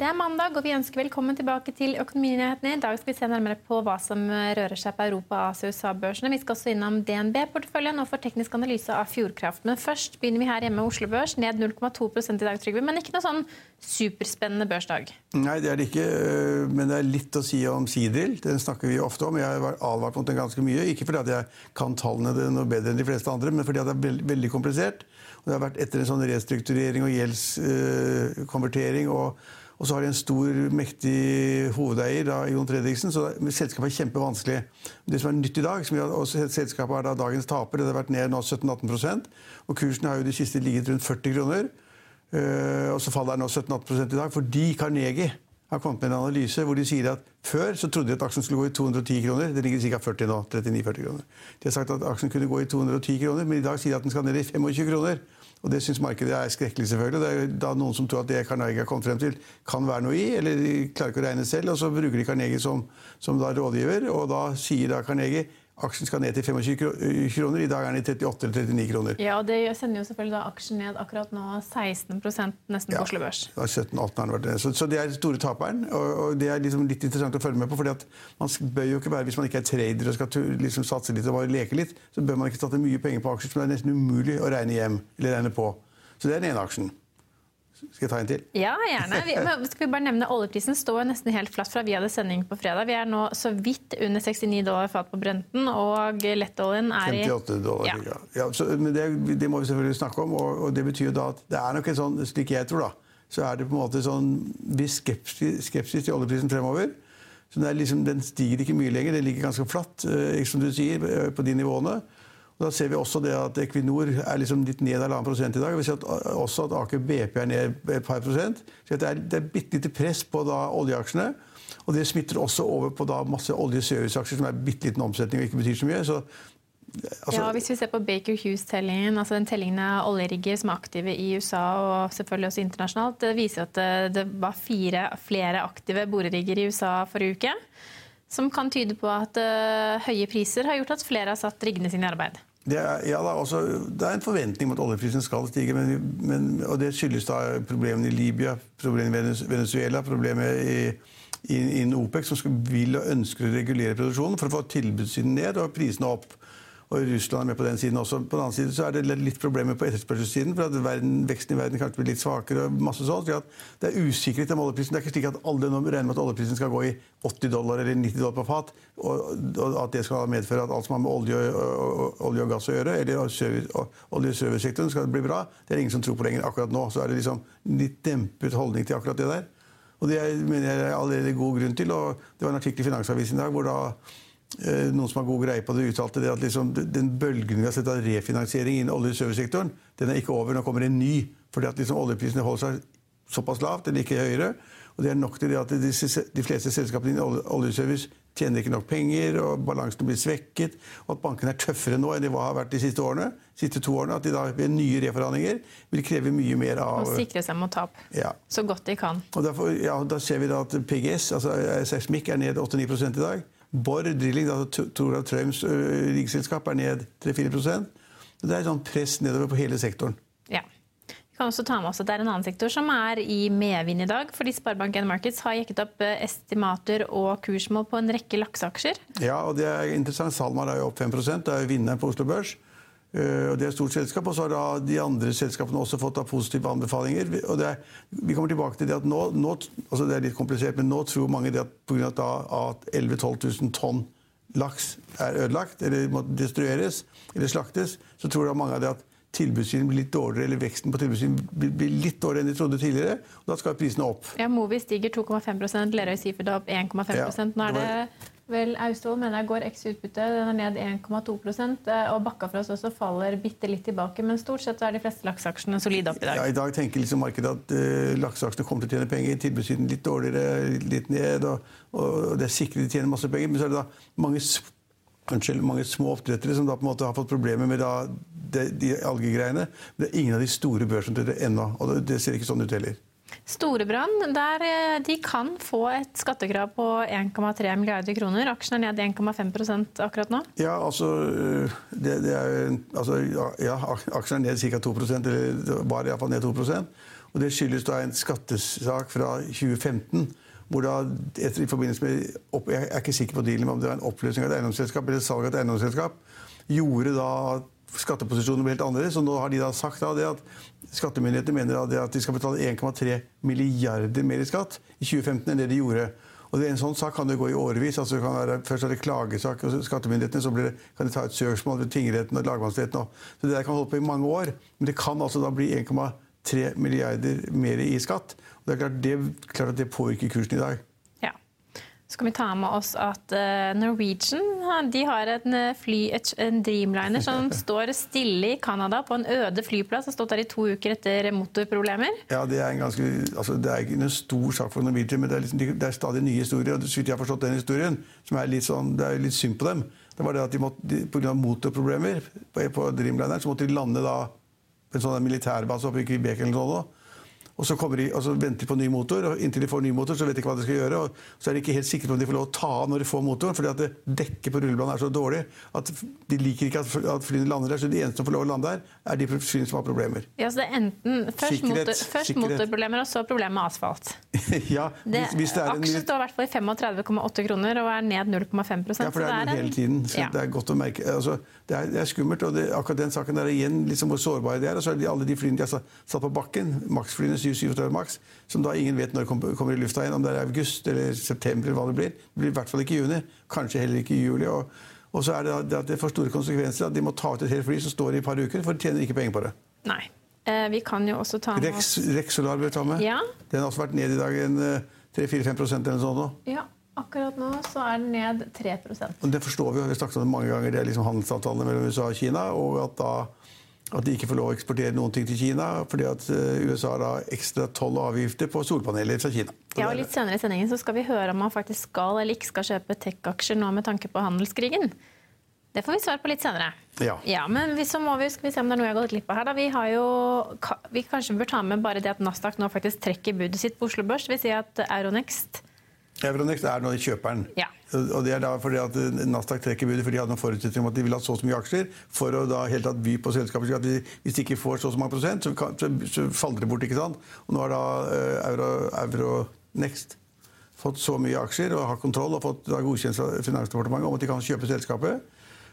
Det er mandag, og vi ønsker velkommen tilbake til Økonominyhetene. I dag skal vi se nærmere på hva som rører seg på Europa-, Asia- og USA-børsene. Vi skal også innom DNB-porteføljen og for teknisk analyse av Fjordkraft. Men først begynner vi her hjemme Oslo Børs, ned 0,2% i dag, Trygve. Men ikke noe sånn superspennende børsdag. Nei, det er det ikke. øh, Men det er litt å si om Sidril. Den snakker vi ofte om. Jeg har advart mot den ganske mye. Ikke fordi at jeg kan tallene noe bedre enn de fleste andre, men fordi at det er veld- veldig komplisert. Og det har vært etter en sånn restrukturering og gjeldskonvertering. og og så har de en stor, mektig hovedeier, da, Jon Fredriksen, så selskapet er kjempevanskelig. Det som er nytt i dag, som gjør at selskapet er da dagens taper, det har vært ned nå 17-18 og kursen har jo de siste ligget rundt 40 kroner. Uh, og så faller den nå 17-18 i dag, fordi Carnegie har kommet med en analyse hvor de sier at før så trodde de at aksjen skulle gå i 210 kroner. Det ligger ca. 40 nå. 39-40 kroner. De har sagt at aksjen kunne gå i 210 kroner, men i dag sier de at den skal ned i 25 kroner. Og det syns markedet er skrekkelig, selvfølgelig. Det er da noen som tror at det Carnegie har kommet frem til, kan være noe i, eller de klarer ikke å regne selv, og så bruker de Carnegie som, som rådgiver, og da sier da Carnegie aksjen skal ned til 25 kroner. I dag er den i 38 eller 39 kroner. Ja, og Det sender jo selvfølgelig da aksjen ned akkurat nå 16% nesten på Oslo Børs. Ja, 17-18 har vært. Så, så det er store taperen. Og, og det er liksom litt interessant å følge med på. fordi at man bør jo ikke være, Hvis man ikke er trader og skal liksom satse litt og bare leke litt, så bør man ikke satse mye penger på aksjer som det er nesten umulig å regne hjem. eller regne på. Så det er den ene aksjen. Skal jeg ta en til? Ja, gjerne. Vi, men skal vi bare nevne Oljeprisen står nesten helt flatt fra vi hadde sending på fredag. Vi er nå så vidt under 69 dollar fat på Brenten, og lettoljen er i 58 dollar. Ja. Ja. Så, men det, det må vi selvfølgelig snakke om. Og, og det betyr jo da at det er nok en sånn, slik jeg tror, da, så er det på en måte sånn viss skepsis, skepsis til oljeprisen fremover. Så det er liksom, Den stiger ikke mye lenger, den ligger ganske flatt, eh, som du sier, eh, på de nivåene. Da ser vi også det at Equinor er liksom litt ned halvannen prosent i dag. Vi ser at, også at Aker BP er ned et par prosent. Så det er, det bitte lite press på da oljeaksjene. Og det smitter også over på da masse olje-serviceaksjer som er bitte liten omsetning og ikke betyr så mye. Så, altså, ja, Hvis vi ser på Baker Hughes-tellingen, altså den tellingen av oljerigger som er aktive i USA og selvfølgelig også internasjonalt, det viser at det, det var fire flere aktive borerigger i USA forrige uke. Som kan tyde på at uh, høye priser har gjort at flere har satt riggene sine i arbeid. Det er, ja, da, også, det er en forventning om at oljeprisen skal stige, men, men, og det skyldes da problemene i Libya, problemene i Venezuela, problemet innen OPEC, som skal, vil og ønsker å regulere produksjonen for å få tilbudssiden ned og prisene opp. Og Russland er med på den siden også. På den annen side så er det litt problemer på etterspørselssiden. for at verden, Veksten i verden kanskje blir litt svakere. og masse sånt, at Det er usikkerhet om oljeprisen. Det er ikke slik at alle regner med at oljeprisen skal gå i 80 dollar eller 90 dollar på fat, og, og at det skal medføre at alt som har med olje og, olje og gass å gjøre, eller olje- og skal bli bra, det er ingen som tror på lenger. Akkurat nå så er det liksom litt dempet holdning til akkurat det der. Og det er, mener jeg er allerede god grunn til. og Det var en artikkel i Finansavisen i dag hvor da noen som har god greie på det, uttalte det at liksom, den bølgen vi har sett av refinansiering innen olje- og servicesektoren, den er ikke over. Nå kommer en ny. fordi at liksom oljeprisene holder seg såpass lavt, eller ikke høyere. Og det er nok til det at de, de fleste selskapene innen oljeservice tjener ikke nok penger, og balansen blir svekket, og at bankene er tøffere nå enn de har vært de siste årene. siste to årene, At de da ved nye reforhandlinger vil kreve mye mer av Og sikre seg mot tap ja. så godt de kan. Og derfor, ja, Da ser vi da at PGS, altså seismikk, er ned 8-9 i dag. Borr Drilling, altså Toralv Trøims riggselskap, er ned 3-4 Så Det er et sånn press nedover på hele sektoren. Ja. Vi kan også ta med oss at Det er en annen sektor som er i medvind i dag. fordi Sparebank1 Markets har jekket opp estimater og kursmål på en rekke lakseaksjer. Ja, og det er interessant. SalMar er jo opp 5% Det er jo vinneren på Oslo Børs. Eh, og Det er et stort selskap. Og så har de andre selskapene også fått positive anbefalinger. Og det er, vi kommer tilbake til det at nå, nå altså det er litt komplisert, men nå tror mange det at pga. at 11 000-12 000 tonn laks er ødelagt eller må destrueres eller slaktes, så tror da mange av det at tilbudssiden blir litt dårligere, eller veksten på tilbudssiden blir litt dårligere enn de trodde tidligere. og Da skal prisene opp. Ja, Movi stiger 2,5 Lerøy Seafood opp 1,5 ja, Nå er det vel Austevoll mener jeg går x utbytte. Den er ned 1,2 eh, Og Bakkafrost også faller bitte litt tilbake. Men stort sett er de fleste lakseaksjene solide opp i dag. Ja, I dag tenker liksom markedet at uh, lakseaksjene kommer til å tjene penger. Tilbudssiden litt dårligere, litt ned. Og, og det er sikkert de tjener masse penger. Men så er det da mange unnskyld, mange små oppdrettere som da på en måte har fått problemer med da, de, de algegreiene. Men det er ingen av de store børsnoterede ennå. Og det, det ser ikke sånn ut heller. Storebrand der eh, de kan få et skattekrav på 1,3 milliarder kroner. Aksjen er ned 1,5% akkurat nå. Ja, altså, eh, det, det er, altså ja, Aksjen er ned ca. 2% eller var iallfall ned 2% og Det skyldes da en skattesak fra 2015 hvor da, etter, i forbindelse med, Jeg er ikke sikker på dealen, om det var en oppløsning av et eiendomsselskap eller salg av et eiendomsselskap, gjorde da skatteposisjonen blir helt annerledes. Og nå har de da sagt da at skattemyndighetene mener at de skal betale 1,3 milliarder mer i skatt i 2015 enn det de gjorde. Og det, En sånn sak kan det gå i årevis. altså være, Først er det klagesak hos skattemyndighetene, så det, kan de ta et søksmål ved tingretten og lagmannsretten. Så det der kan holde på i mange år. Men det kan altså da bli 1,3 milliarder mer i skatt. Og Det er klart, det, klart at det påvirker kursen i dag. Så kan vi ta med oss at eh, Norwegian de har en, eh, fly, en Dreamliner som står stille i Canada på en øde flyplass. Har stått der i to uker etter motorproblemer. Ja, Det er, en ganske, altså, det er ikke en stor sak for Norwegian, men det er, liksom, det er stadig nye historier. og så jeg har forstått den historien, som er litt sånn, Det er litt synd på dem. Det var det at de måtte, Pga. motorproblemer på, på Dreamlineren så måtte de lande da på en sånn militærbase oppe i Quebec eller noe sånt. Og så, de, og så, venter de på ny motor, og inntil de får ny motor, så vet de ikke hva de skal gjøre. og Så er de ikke helt sikre på om de får lov å ta av når de får motoren, fordi at det dekket på rullebladet er så dårlig at de liker ikke at flyene lander der. Så de eneste som får lov å lande der, er de flyene som har problemer. Ja, så det er enten først, motor, først motorproblemer, og så problemer med asfalt. ja, det, hvis det er en, Aksjen står i hvert fall i 35,8 kroner og er ned 0,5% Ja, for det er, det er hele tiden. Så ja. det er godt å merke. Altså, det, er, det er skummelt. og det, akkurat den saken der er igjen liksom hvor sårbare de er. Og så er det alle de flyene de har satt på bakken, Max-flyene 737 Max, som da ingen vet når kommer, kommer i lufta igjen. Om det er august eller september eller hva det blir. Det blir i hvert fall ikke juni. Kanskje heller ikke juli. Og, og så er det at det får store konsekvenser at de må ta ut et helt fly som står i et par uker, for de tjener ikke penger på det. Nei. Eh, vi kan jo også ta med oss Rex Solar bør ta med. Ja. Den har også vært ned i dag en 3-4-5 eh, eller noe sånt. Ja. Akkurat nå så er den ned 3% og Det forstår vi, vi har snakket om det mange ganger. Det er liksom handelsavtalene mellom USA og Kina. og at da at de ikke får lov å eksportere noen ting til Kina fordi at eh, USA har da ekstra toll og avgifter på solpaneler fra Kina. Ja, og Litt senere i sendingen så skal vi høre om man faktisk skal eller ikke skal kjøpe tech-aksjer nå med tanke på handelskrigen. Det får vi svar på litt senere. Ja. ja men vi, så må vi, skal vi se om det er noe jeg har gått glipp av her. Da. Vi, har jo, vi kanskje bør ta med bare det at Nasdaq nå faktisk trekker budet sitt på Oslo Børs. Det vil si at Euronext Euronext er nå kjøperen. Ja. Og det er da fordi at Nasdaq trekker budet fordi de hadde noen forutsetninger om at de ville ha så og så mye aksjer for å da helt tatt by på selskapet. at de, Hvis de ikke får så og så mange prosent, så, kan, så, så, faller det bort. ikke sant? Og nå har da uh, Euro, Euronext fått så mye aksjer og har kontroll og fått godkjent av Finansdepartementet om at de kan kjøpe selskapet.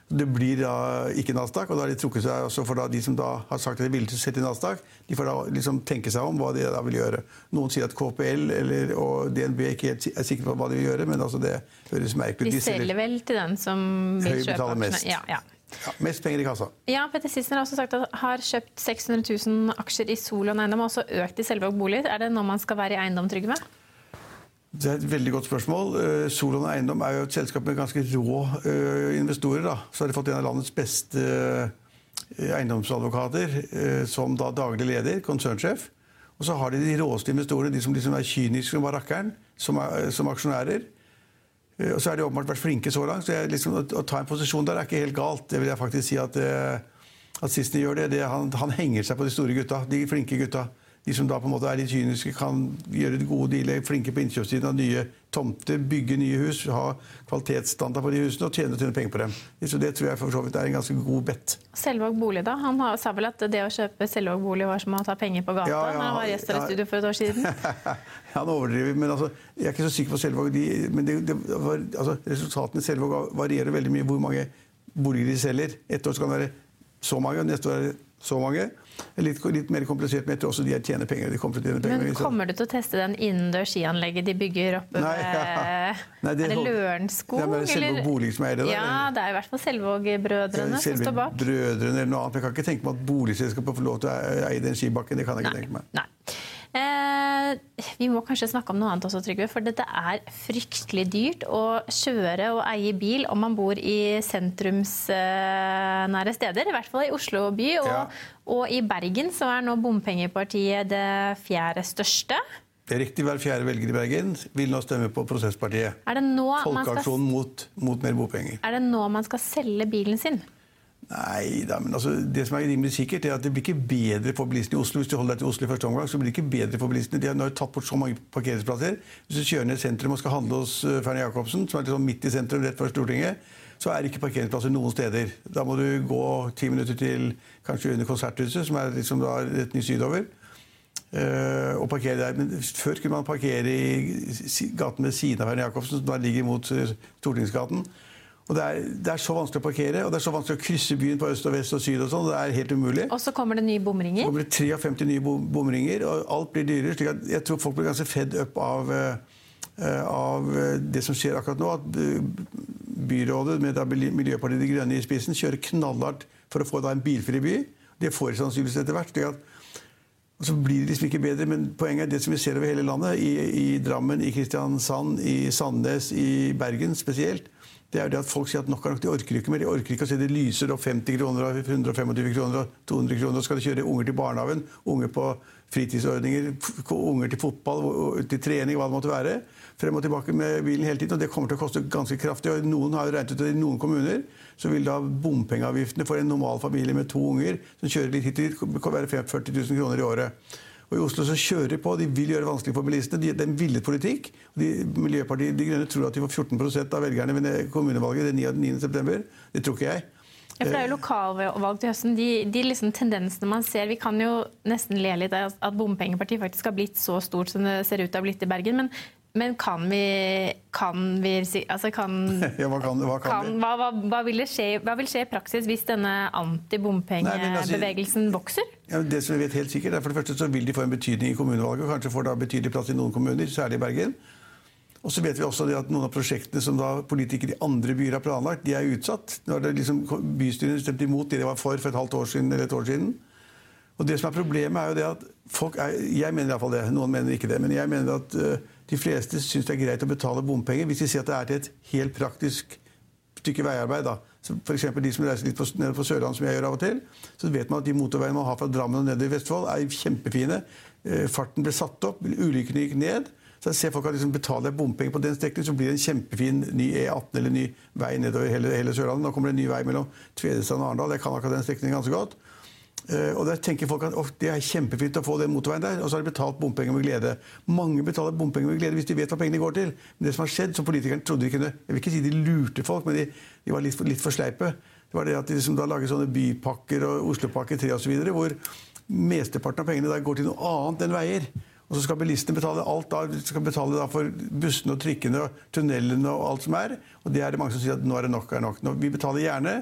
Det blir da ikke Nasdaq, og da har de trukket seg også for de som da har sagt at de ville til sette i Nasdaq. De får da liksom tenke seg om hva de da vil gjøre. Noen sier at KPL eller, og DNB ikke helt er sikre på hva de vil gjøre, men altså det høres merkelig ut. De selger vel til den som vil kjøpe aksjene? Mest. Ja, ja. Ja, mest penger i kassa. Ja, Petter Sissener har også sagt at har kjøpt 600 000 aksjer i Solon Eiendom og også økt i Selvåg bolig. Er det noe man skal være i eiendom trygg med? Det er et veldig godt spørsmål. Eh, Solon Eiendom er jo et selskap med ganske rå eh, investorer. Da. Så har de fått en av landets beste eh, eiendomsadvokater som da daglig leder, konsernsjef. Og så har de de råeste investorene, de som liksom er kyniske som rakkeren, som, som aksjonærer. Og så har de åpenbart vært flinke så langt. så liksom, å, å, ta en posisjon der er ikke helt galt. Det vil jeg faktisk si at, at de gjør det. det han, han, henger seg på de store gutta, de flinke gutta. De som da på en måte er litt kyniske, kan gjøre gode dealer, flinke på innkjøpssiden av nye tomter, bygge nye hus, ha kvalitetsstandard på de husene og tjene, tjene penger på dem. Så Det tror jeg for så vidt er en ganske god bet. Selvåg bolig, da? Han sa vel at det å kjøpe Selvåg bolig var som å ta penger på gata? Ja, ja, når han var gjest i ja, studio for et år siden? han overdriver, men altså, jeg er ikke så sikker på Selvåg. De, men det, det var, altså, resultatene i Selvåg varierer veldig mye hvor mange boliger de selger. Et år skal det være så mange, og neste år er det så mange. Litt, litt, mer komplisert, men jeg tror også de tjener penger. De kommer, til å tjene penger men kommer du til å teste den innendørs skianlegget de bygger oppe Nei, ja. Nei, det, er det Lørenskog? Det er bare Selvåg bolig som det. Ja, det er i hvert fall Selvåg-brødrene som står bak. Brødrene eller noe annet. Jeg kan ikke tenke meg at boligselskapet får lov til å eie den skibakken. Det kan jeg ikke Nei. tenke meg. Nei. Eh, vi må kanskje snakke om noe annet også, Trygve. For dette er fryktelig dyrt å kjøre og eie bil om man bor i sentrumsnære steder. I hvert fall i Oslo by. Og, ja. og i Bergen så er nå bompengepartiet det fjerde største. Det er riktig. Hver fjerde velger i Bergen vil nå stemme på Prosesspartiet. Folkeaksjonen skal... mot, mot mer bompenger. Er det nå man skal selge bilen sin? Nei da, men altså, det som er rimelig sikkert, er at det blir ikke bedre for bilistene i Oslo. Hvis du holder deg til Oslo i første omgang, så blir det ikke bedre for bilistene. De har tatt bort så mange parkeringsplasser. Hvis du kjører ned sentrum og skal handle hos Ferne Jacobsen, som er liksom midt i sentrum rett før Stortinget, så er det ikke parkeringsplasser noen steder. Da må du gå ti minutter til kanskje under Konserthuset, som er liksom da rett ny sydover. Uh, og parkere der. Men før kunne man parkere i gaten ved siden av Ferne Jacobsen, som da ligger mot uh, Stortingsgaten. Og det er, det er, så vanskelig å parkere, og det er så vanskelig å krysse byen på øst og vest og syd. og sånn, Det er helt umulig. Og så kommer det nye bomringer? Så kommer det 53 nye bomringer, og alt blir dyrere. slik at Jeg tror folk blir ganske fedd opp av, uh, av eh, det som skjer akkurat nå. At byrådet med Miljøpartiet De Grønne i spissen kjører knallhardt for å få da en bilfri by. Det får de sannsynligvis etter hvert. slik at og så blir det liksom ikke bedre, men Poenget er det som vi ser over hele landet. I, i Drammen, i Kristiansand, i Sandnes, i Bergen spesielt det er jo det at folk sier at nok er nok, de orker ikke mer. De orker ikke å se det lyser opp 50 kroner, 125 kroner og 200 kroner. Skal de kjøre unger til barnehagen, unger på fritidsordninger, unger til fotball, til trening, hva det måtte være. Frem og tilbake med bilen hele tiden. Og det kommer til å koste ganske kraftig. og Noen har jo regnet ut at i noen kommuner så vil da bompengeavgiftene for en normal familie med to unger som kjører litt hit og dit, være 40 000 kroner i året. Og I Oslo så kjører de på. De vil gjøre det vanskelig for bilistene. De, det er en villet politikk. De, Miljøpartiet De Grønne tror at de får 14% av velgerne ved kommunevalget den 9.9. Det tror ikke jeg. Ja, for Det er jo lokalvalg til høsten. De, de liksom tendensene man ser Vi kan jo nesten le litt av at bompengepartiet faktisk har blitt så stort som det ser ut til å ha blitt i Bergen. Men men kan vi, kan vi altså kan, ja, hva, kan, hva, kan hva, hva, hva, vil skje, hva, vil skje, i praksis hvis denne antibompengebevegelsen altså, vokser? Ja, det som vi vet helt sikkert er for det første så vil de få en betydning i kommunevalget. og Kanskje får da betydelig plass i noen kommuner, særlig i Bergen. Og så vet vi også at Noen av prosjektene som politikere i andre byer har planlagt, de er utsatt. Nå har liksom Bystyrene stemt imot det de var for for et halvt år siden. eller et år siden. Og det som er Problemet er jo det at folk er, Jeg mener iallfall det. Noen mener ikke det. Men jeg mener at uh, de fleste syns det er greit å betale bompenger hvis de ser at det er til et helt praktisk stykke veiarbeid. da. F.eks. de som reiser litt på, på Sørlandet, som jeg gjør av og til. Så vet man at de motorveiene man har fra Drammen og ned i Vestfold, er kjempefine. Uh, farten ble satt opp, ulykkene gikk ned. Så jeg ser folk at liksom betaler bompenger på den strekningen, så blir det en kjempefin ny E18 eller ny vei nedover hele, hele Sørlandet. Nå kommer det en ny vei mellom Tvedestrand og Arendal. Jeg kan akkurat den strekningen ganske godt. Eh, og der tenker folk at det er kjempefint å få den motorveien der, og så har de betalt bompenger med glede. Mange betaler bompenger med glede hvis de vet hva pengene går til. Men det som har skjedd, som politikerne trodde de kunne Jeg vil ikke si de lurte folk, men de, de var litt litt for, sleipe. Det var det at de liksom da lager sånne bypakker og Oslopakke 3 osv., hvor mesteparten av pengene der går til noe annet enn veier. Og så skal bilistene betale alt da, skal betale da for bussene og trikkene og tunnelene og alt som er. Og det er det mange som sier at nå er det nok. er nok. Nå, vi betaler gjerne.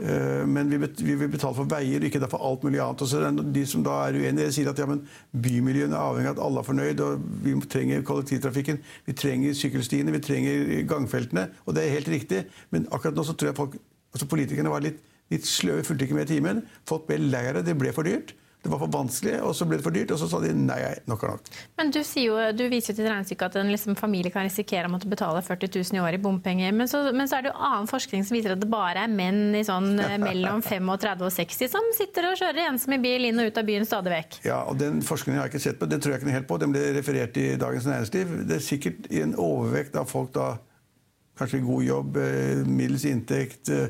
Eh, men vi, vil betale for veier, ikke for alt mulig annet. Og de som da er uenige, sier at ja, bymiljøene er avhengig av at alle er fornøyd. og Vi trenger kollektivtrafikken, vi trenger sykkelstiene, vi trenger gangfeltene. Og det er helt riktig. Men akkurat nå så tror jeg folk, altså politikerne var litt, litt sløve, fulgte ikke med i timen. Folk ble lei av det, det ble for dyrt. Det var for vanskelig, og så ble det for dyrt. Og så sa de nei, nok er nok. Men du, jo, du viser jo til regnestykket at en liksom familie kan risikere å måtte betale 40 000 i året i bompenger. Men så, men så, er det jo annen forskning som viser at det bare er menn i sånn eh, mellom 35 og 60 som sitter og kjører ensom i bil inn og ut av byen stadig vekk. Ja, og den forskningen har jeg ikke sett på. Den tror jeg ikke noe helt på. Den ble referert i Dagens Næringsliv. Det er sikkert i en overvekt av folk da kanskje god jobb, eh, middels inntekt, eh,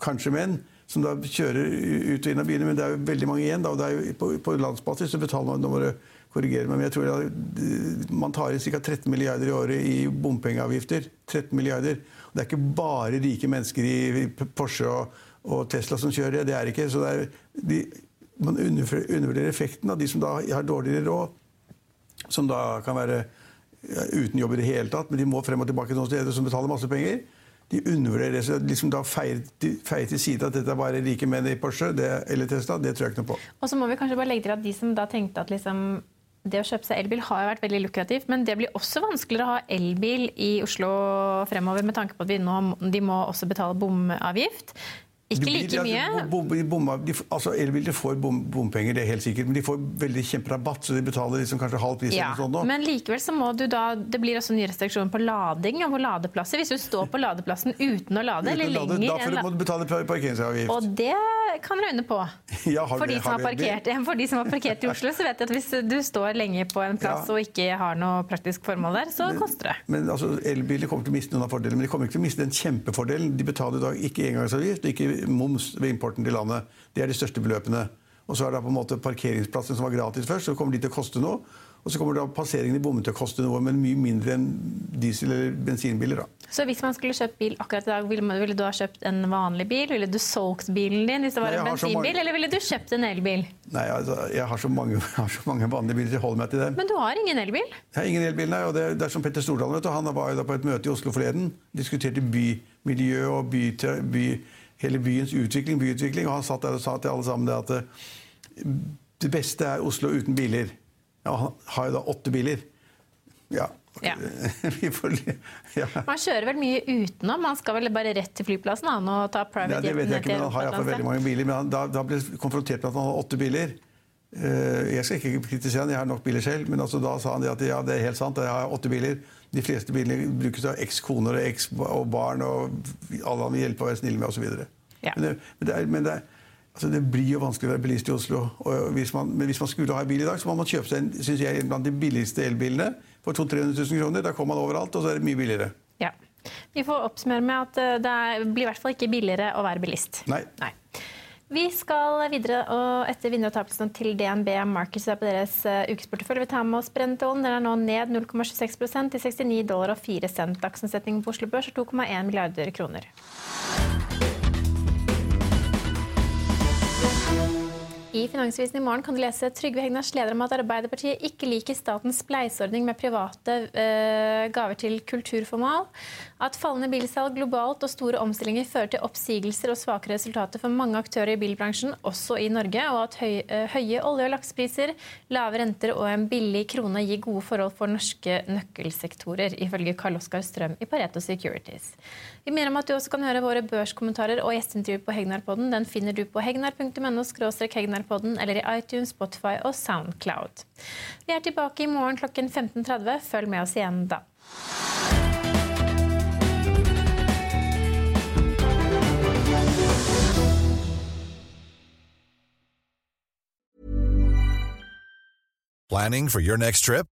kanskje menn som da kjører ut og inn av byene. Men det er jo veldig mange igjen. Da, og det er jo på, på landsbasis så betaler man Nå må du korrigere meg, men jeg tror at man tar inn ca. 13 milliarder i året i bompengeavgifter. 13 milliarder. Og det er ikke bare rike mennesker i Porsche og, og Tesla som kjører det. Det er ikke. Så det er, de, man undervurderer effekten av de som da har dårligere råd, som da kan være uten jobb i det hele tatt, men de må frem og tilbake noen steder som betaler masse penger de undervurderer det. Så liksom da feier, til side at dette bare rike menn i Porsche det, eller Tesla, det tror jeg ikke noe på. Og så må vi kanskje bare legge til at de som da tenkte at liksom det å kjøpe seg elbil har vært veldig lukrativt, men det blir også vanskeligere å ha elbil i Oslo fremover med tanke på at nå, de må også betale bomavgift. Ikke like mye. Bom, bom, de, altså Elbiler får bom, bompenger, det er helt sikkert, men de får veldig kjemperabatt. Så de betaler liksom kanskje halv pris. Ja, sånn Men likevel så må du da Det blir også nye restriksjoner på lading og på ladeplasser. Hvis du står på ladeplassen uten å lade, uten eller lenger Da får du, må du betale parkeringsavgift. Og det kan røyne på. Ja, for, de som har parkert, for de som har parkert i Oslo, så vet jeg at hvis du står lenge på en plass ja. og ikke har noe praktisk formål der, så men, koster det. Men altså, Elbiler kommer til å miste noen av fordelene, men de kommer ikke til å miste den kjempefordelen. De betaler i dag ikke engangsavgift ikke moms ved importen til landet. Det er de største beløpene. Og så er det på en måte parkeringsplassen som var gratis først, så kommer de til å koste noe. Og så kommer da passeringen i bommene til å koste noe, men mye mindre enn diesel- eller bensinbiler. da. Så hvis man skulle kjøpt bil akkurat i dag, ville, ville, du ha kjøpt en vanlig bil? Ville du solgt bilen din hvis det var Nei, en bensinbil, mange... eller ville du kjøpt en elbil? Nei, altså, jeg har så mange, har så mange vanlige biler, så jeg holder meg til dem. Men du har ingen elbil? Jeg har ingen elbil, nei. Og det, det er som Petter Stordalen, vet du. Han var jo da på et møte i Oslo forleden. Diskuterte bymiljø og by, by, hele byens utvikling, byutvikling. Og han satt der og sa til alle sammen det at eh, det beste er Oslo uten biler. Ja, han har jo da åtte biler. Ja. ja. ja. Man kjører vel mye utenom? Man skal vel bare rett til flyplassen han, og ta private ja, Det vet jeg ikke, men han har iallfall veldig mange biler. Men han, da, da ble konfrontert med at han hadde åtte biler. Uh, jeg skal ikke kritisere han, jeg har nok biler selv, men altså, da sa han at ja, det er helt sant, jeg har åtte biler. De fleste bilene brukes av ekskoner og eks og barn, og alle han vil hjelpe og være snill med osv. Ja. Men, det, men, det er, men det er Altså, det blir jo vanskelig å være bilist i Oslo. Hvis man, men hvis man skulle ha en bil i dag, så må man kjøpe seg en, synes jeg, blant de billigste elbilene for 200 000-300 000 kroner. Da kommer man overalt, og så er det mye billigere. Ja. Vi får oppsummere med at eh, det blir i hvert fall ikke billigere å være bilist. Nei. Nei. Vi skal videre og etter vinneropptakelsen til DNB Markets på deres uh, ukesportefølje. Vi tar med oss Brentollen. Den er nå ned 0,26% til 69 dollar og 4 cent. Dagsomsetningen på Oslo Børs er 2,1 milliarder kroner. I Finansvisen i morgen kan du lese Trygve Hegnars leder om at Arbeiderpartiet ikke liker statens spleiseordning med private uh, gaver til kulturformål. At fallende bilsalg globalt og store omstillinger fører til oppsigelser og svake resultater for mange aktører i bilbransjen, også i Norge. Og at høy, uh, høye olje- og laksepriser, lave renter og en billig krone gir gode forhold for norske nøkkelsektorer, ifølge Karl Oskar Strøm i Pareto Securities. Vi minner om at du også kan høre våre børskommentarer og gjesteintervju på Hegnar-podden. Den finner du på hegnar.no Hegnar-podden eller i iTunes, Spotify og Soundcloud. Vi er tilbake i morgen klokken 15.30. Følg med oss igjen da. Planning for your next trip?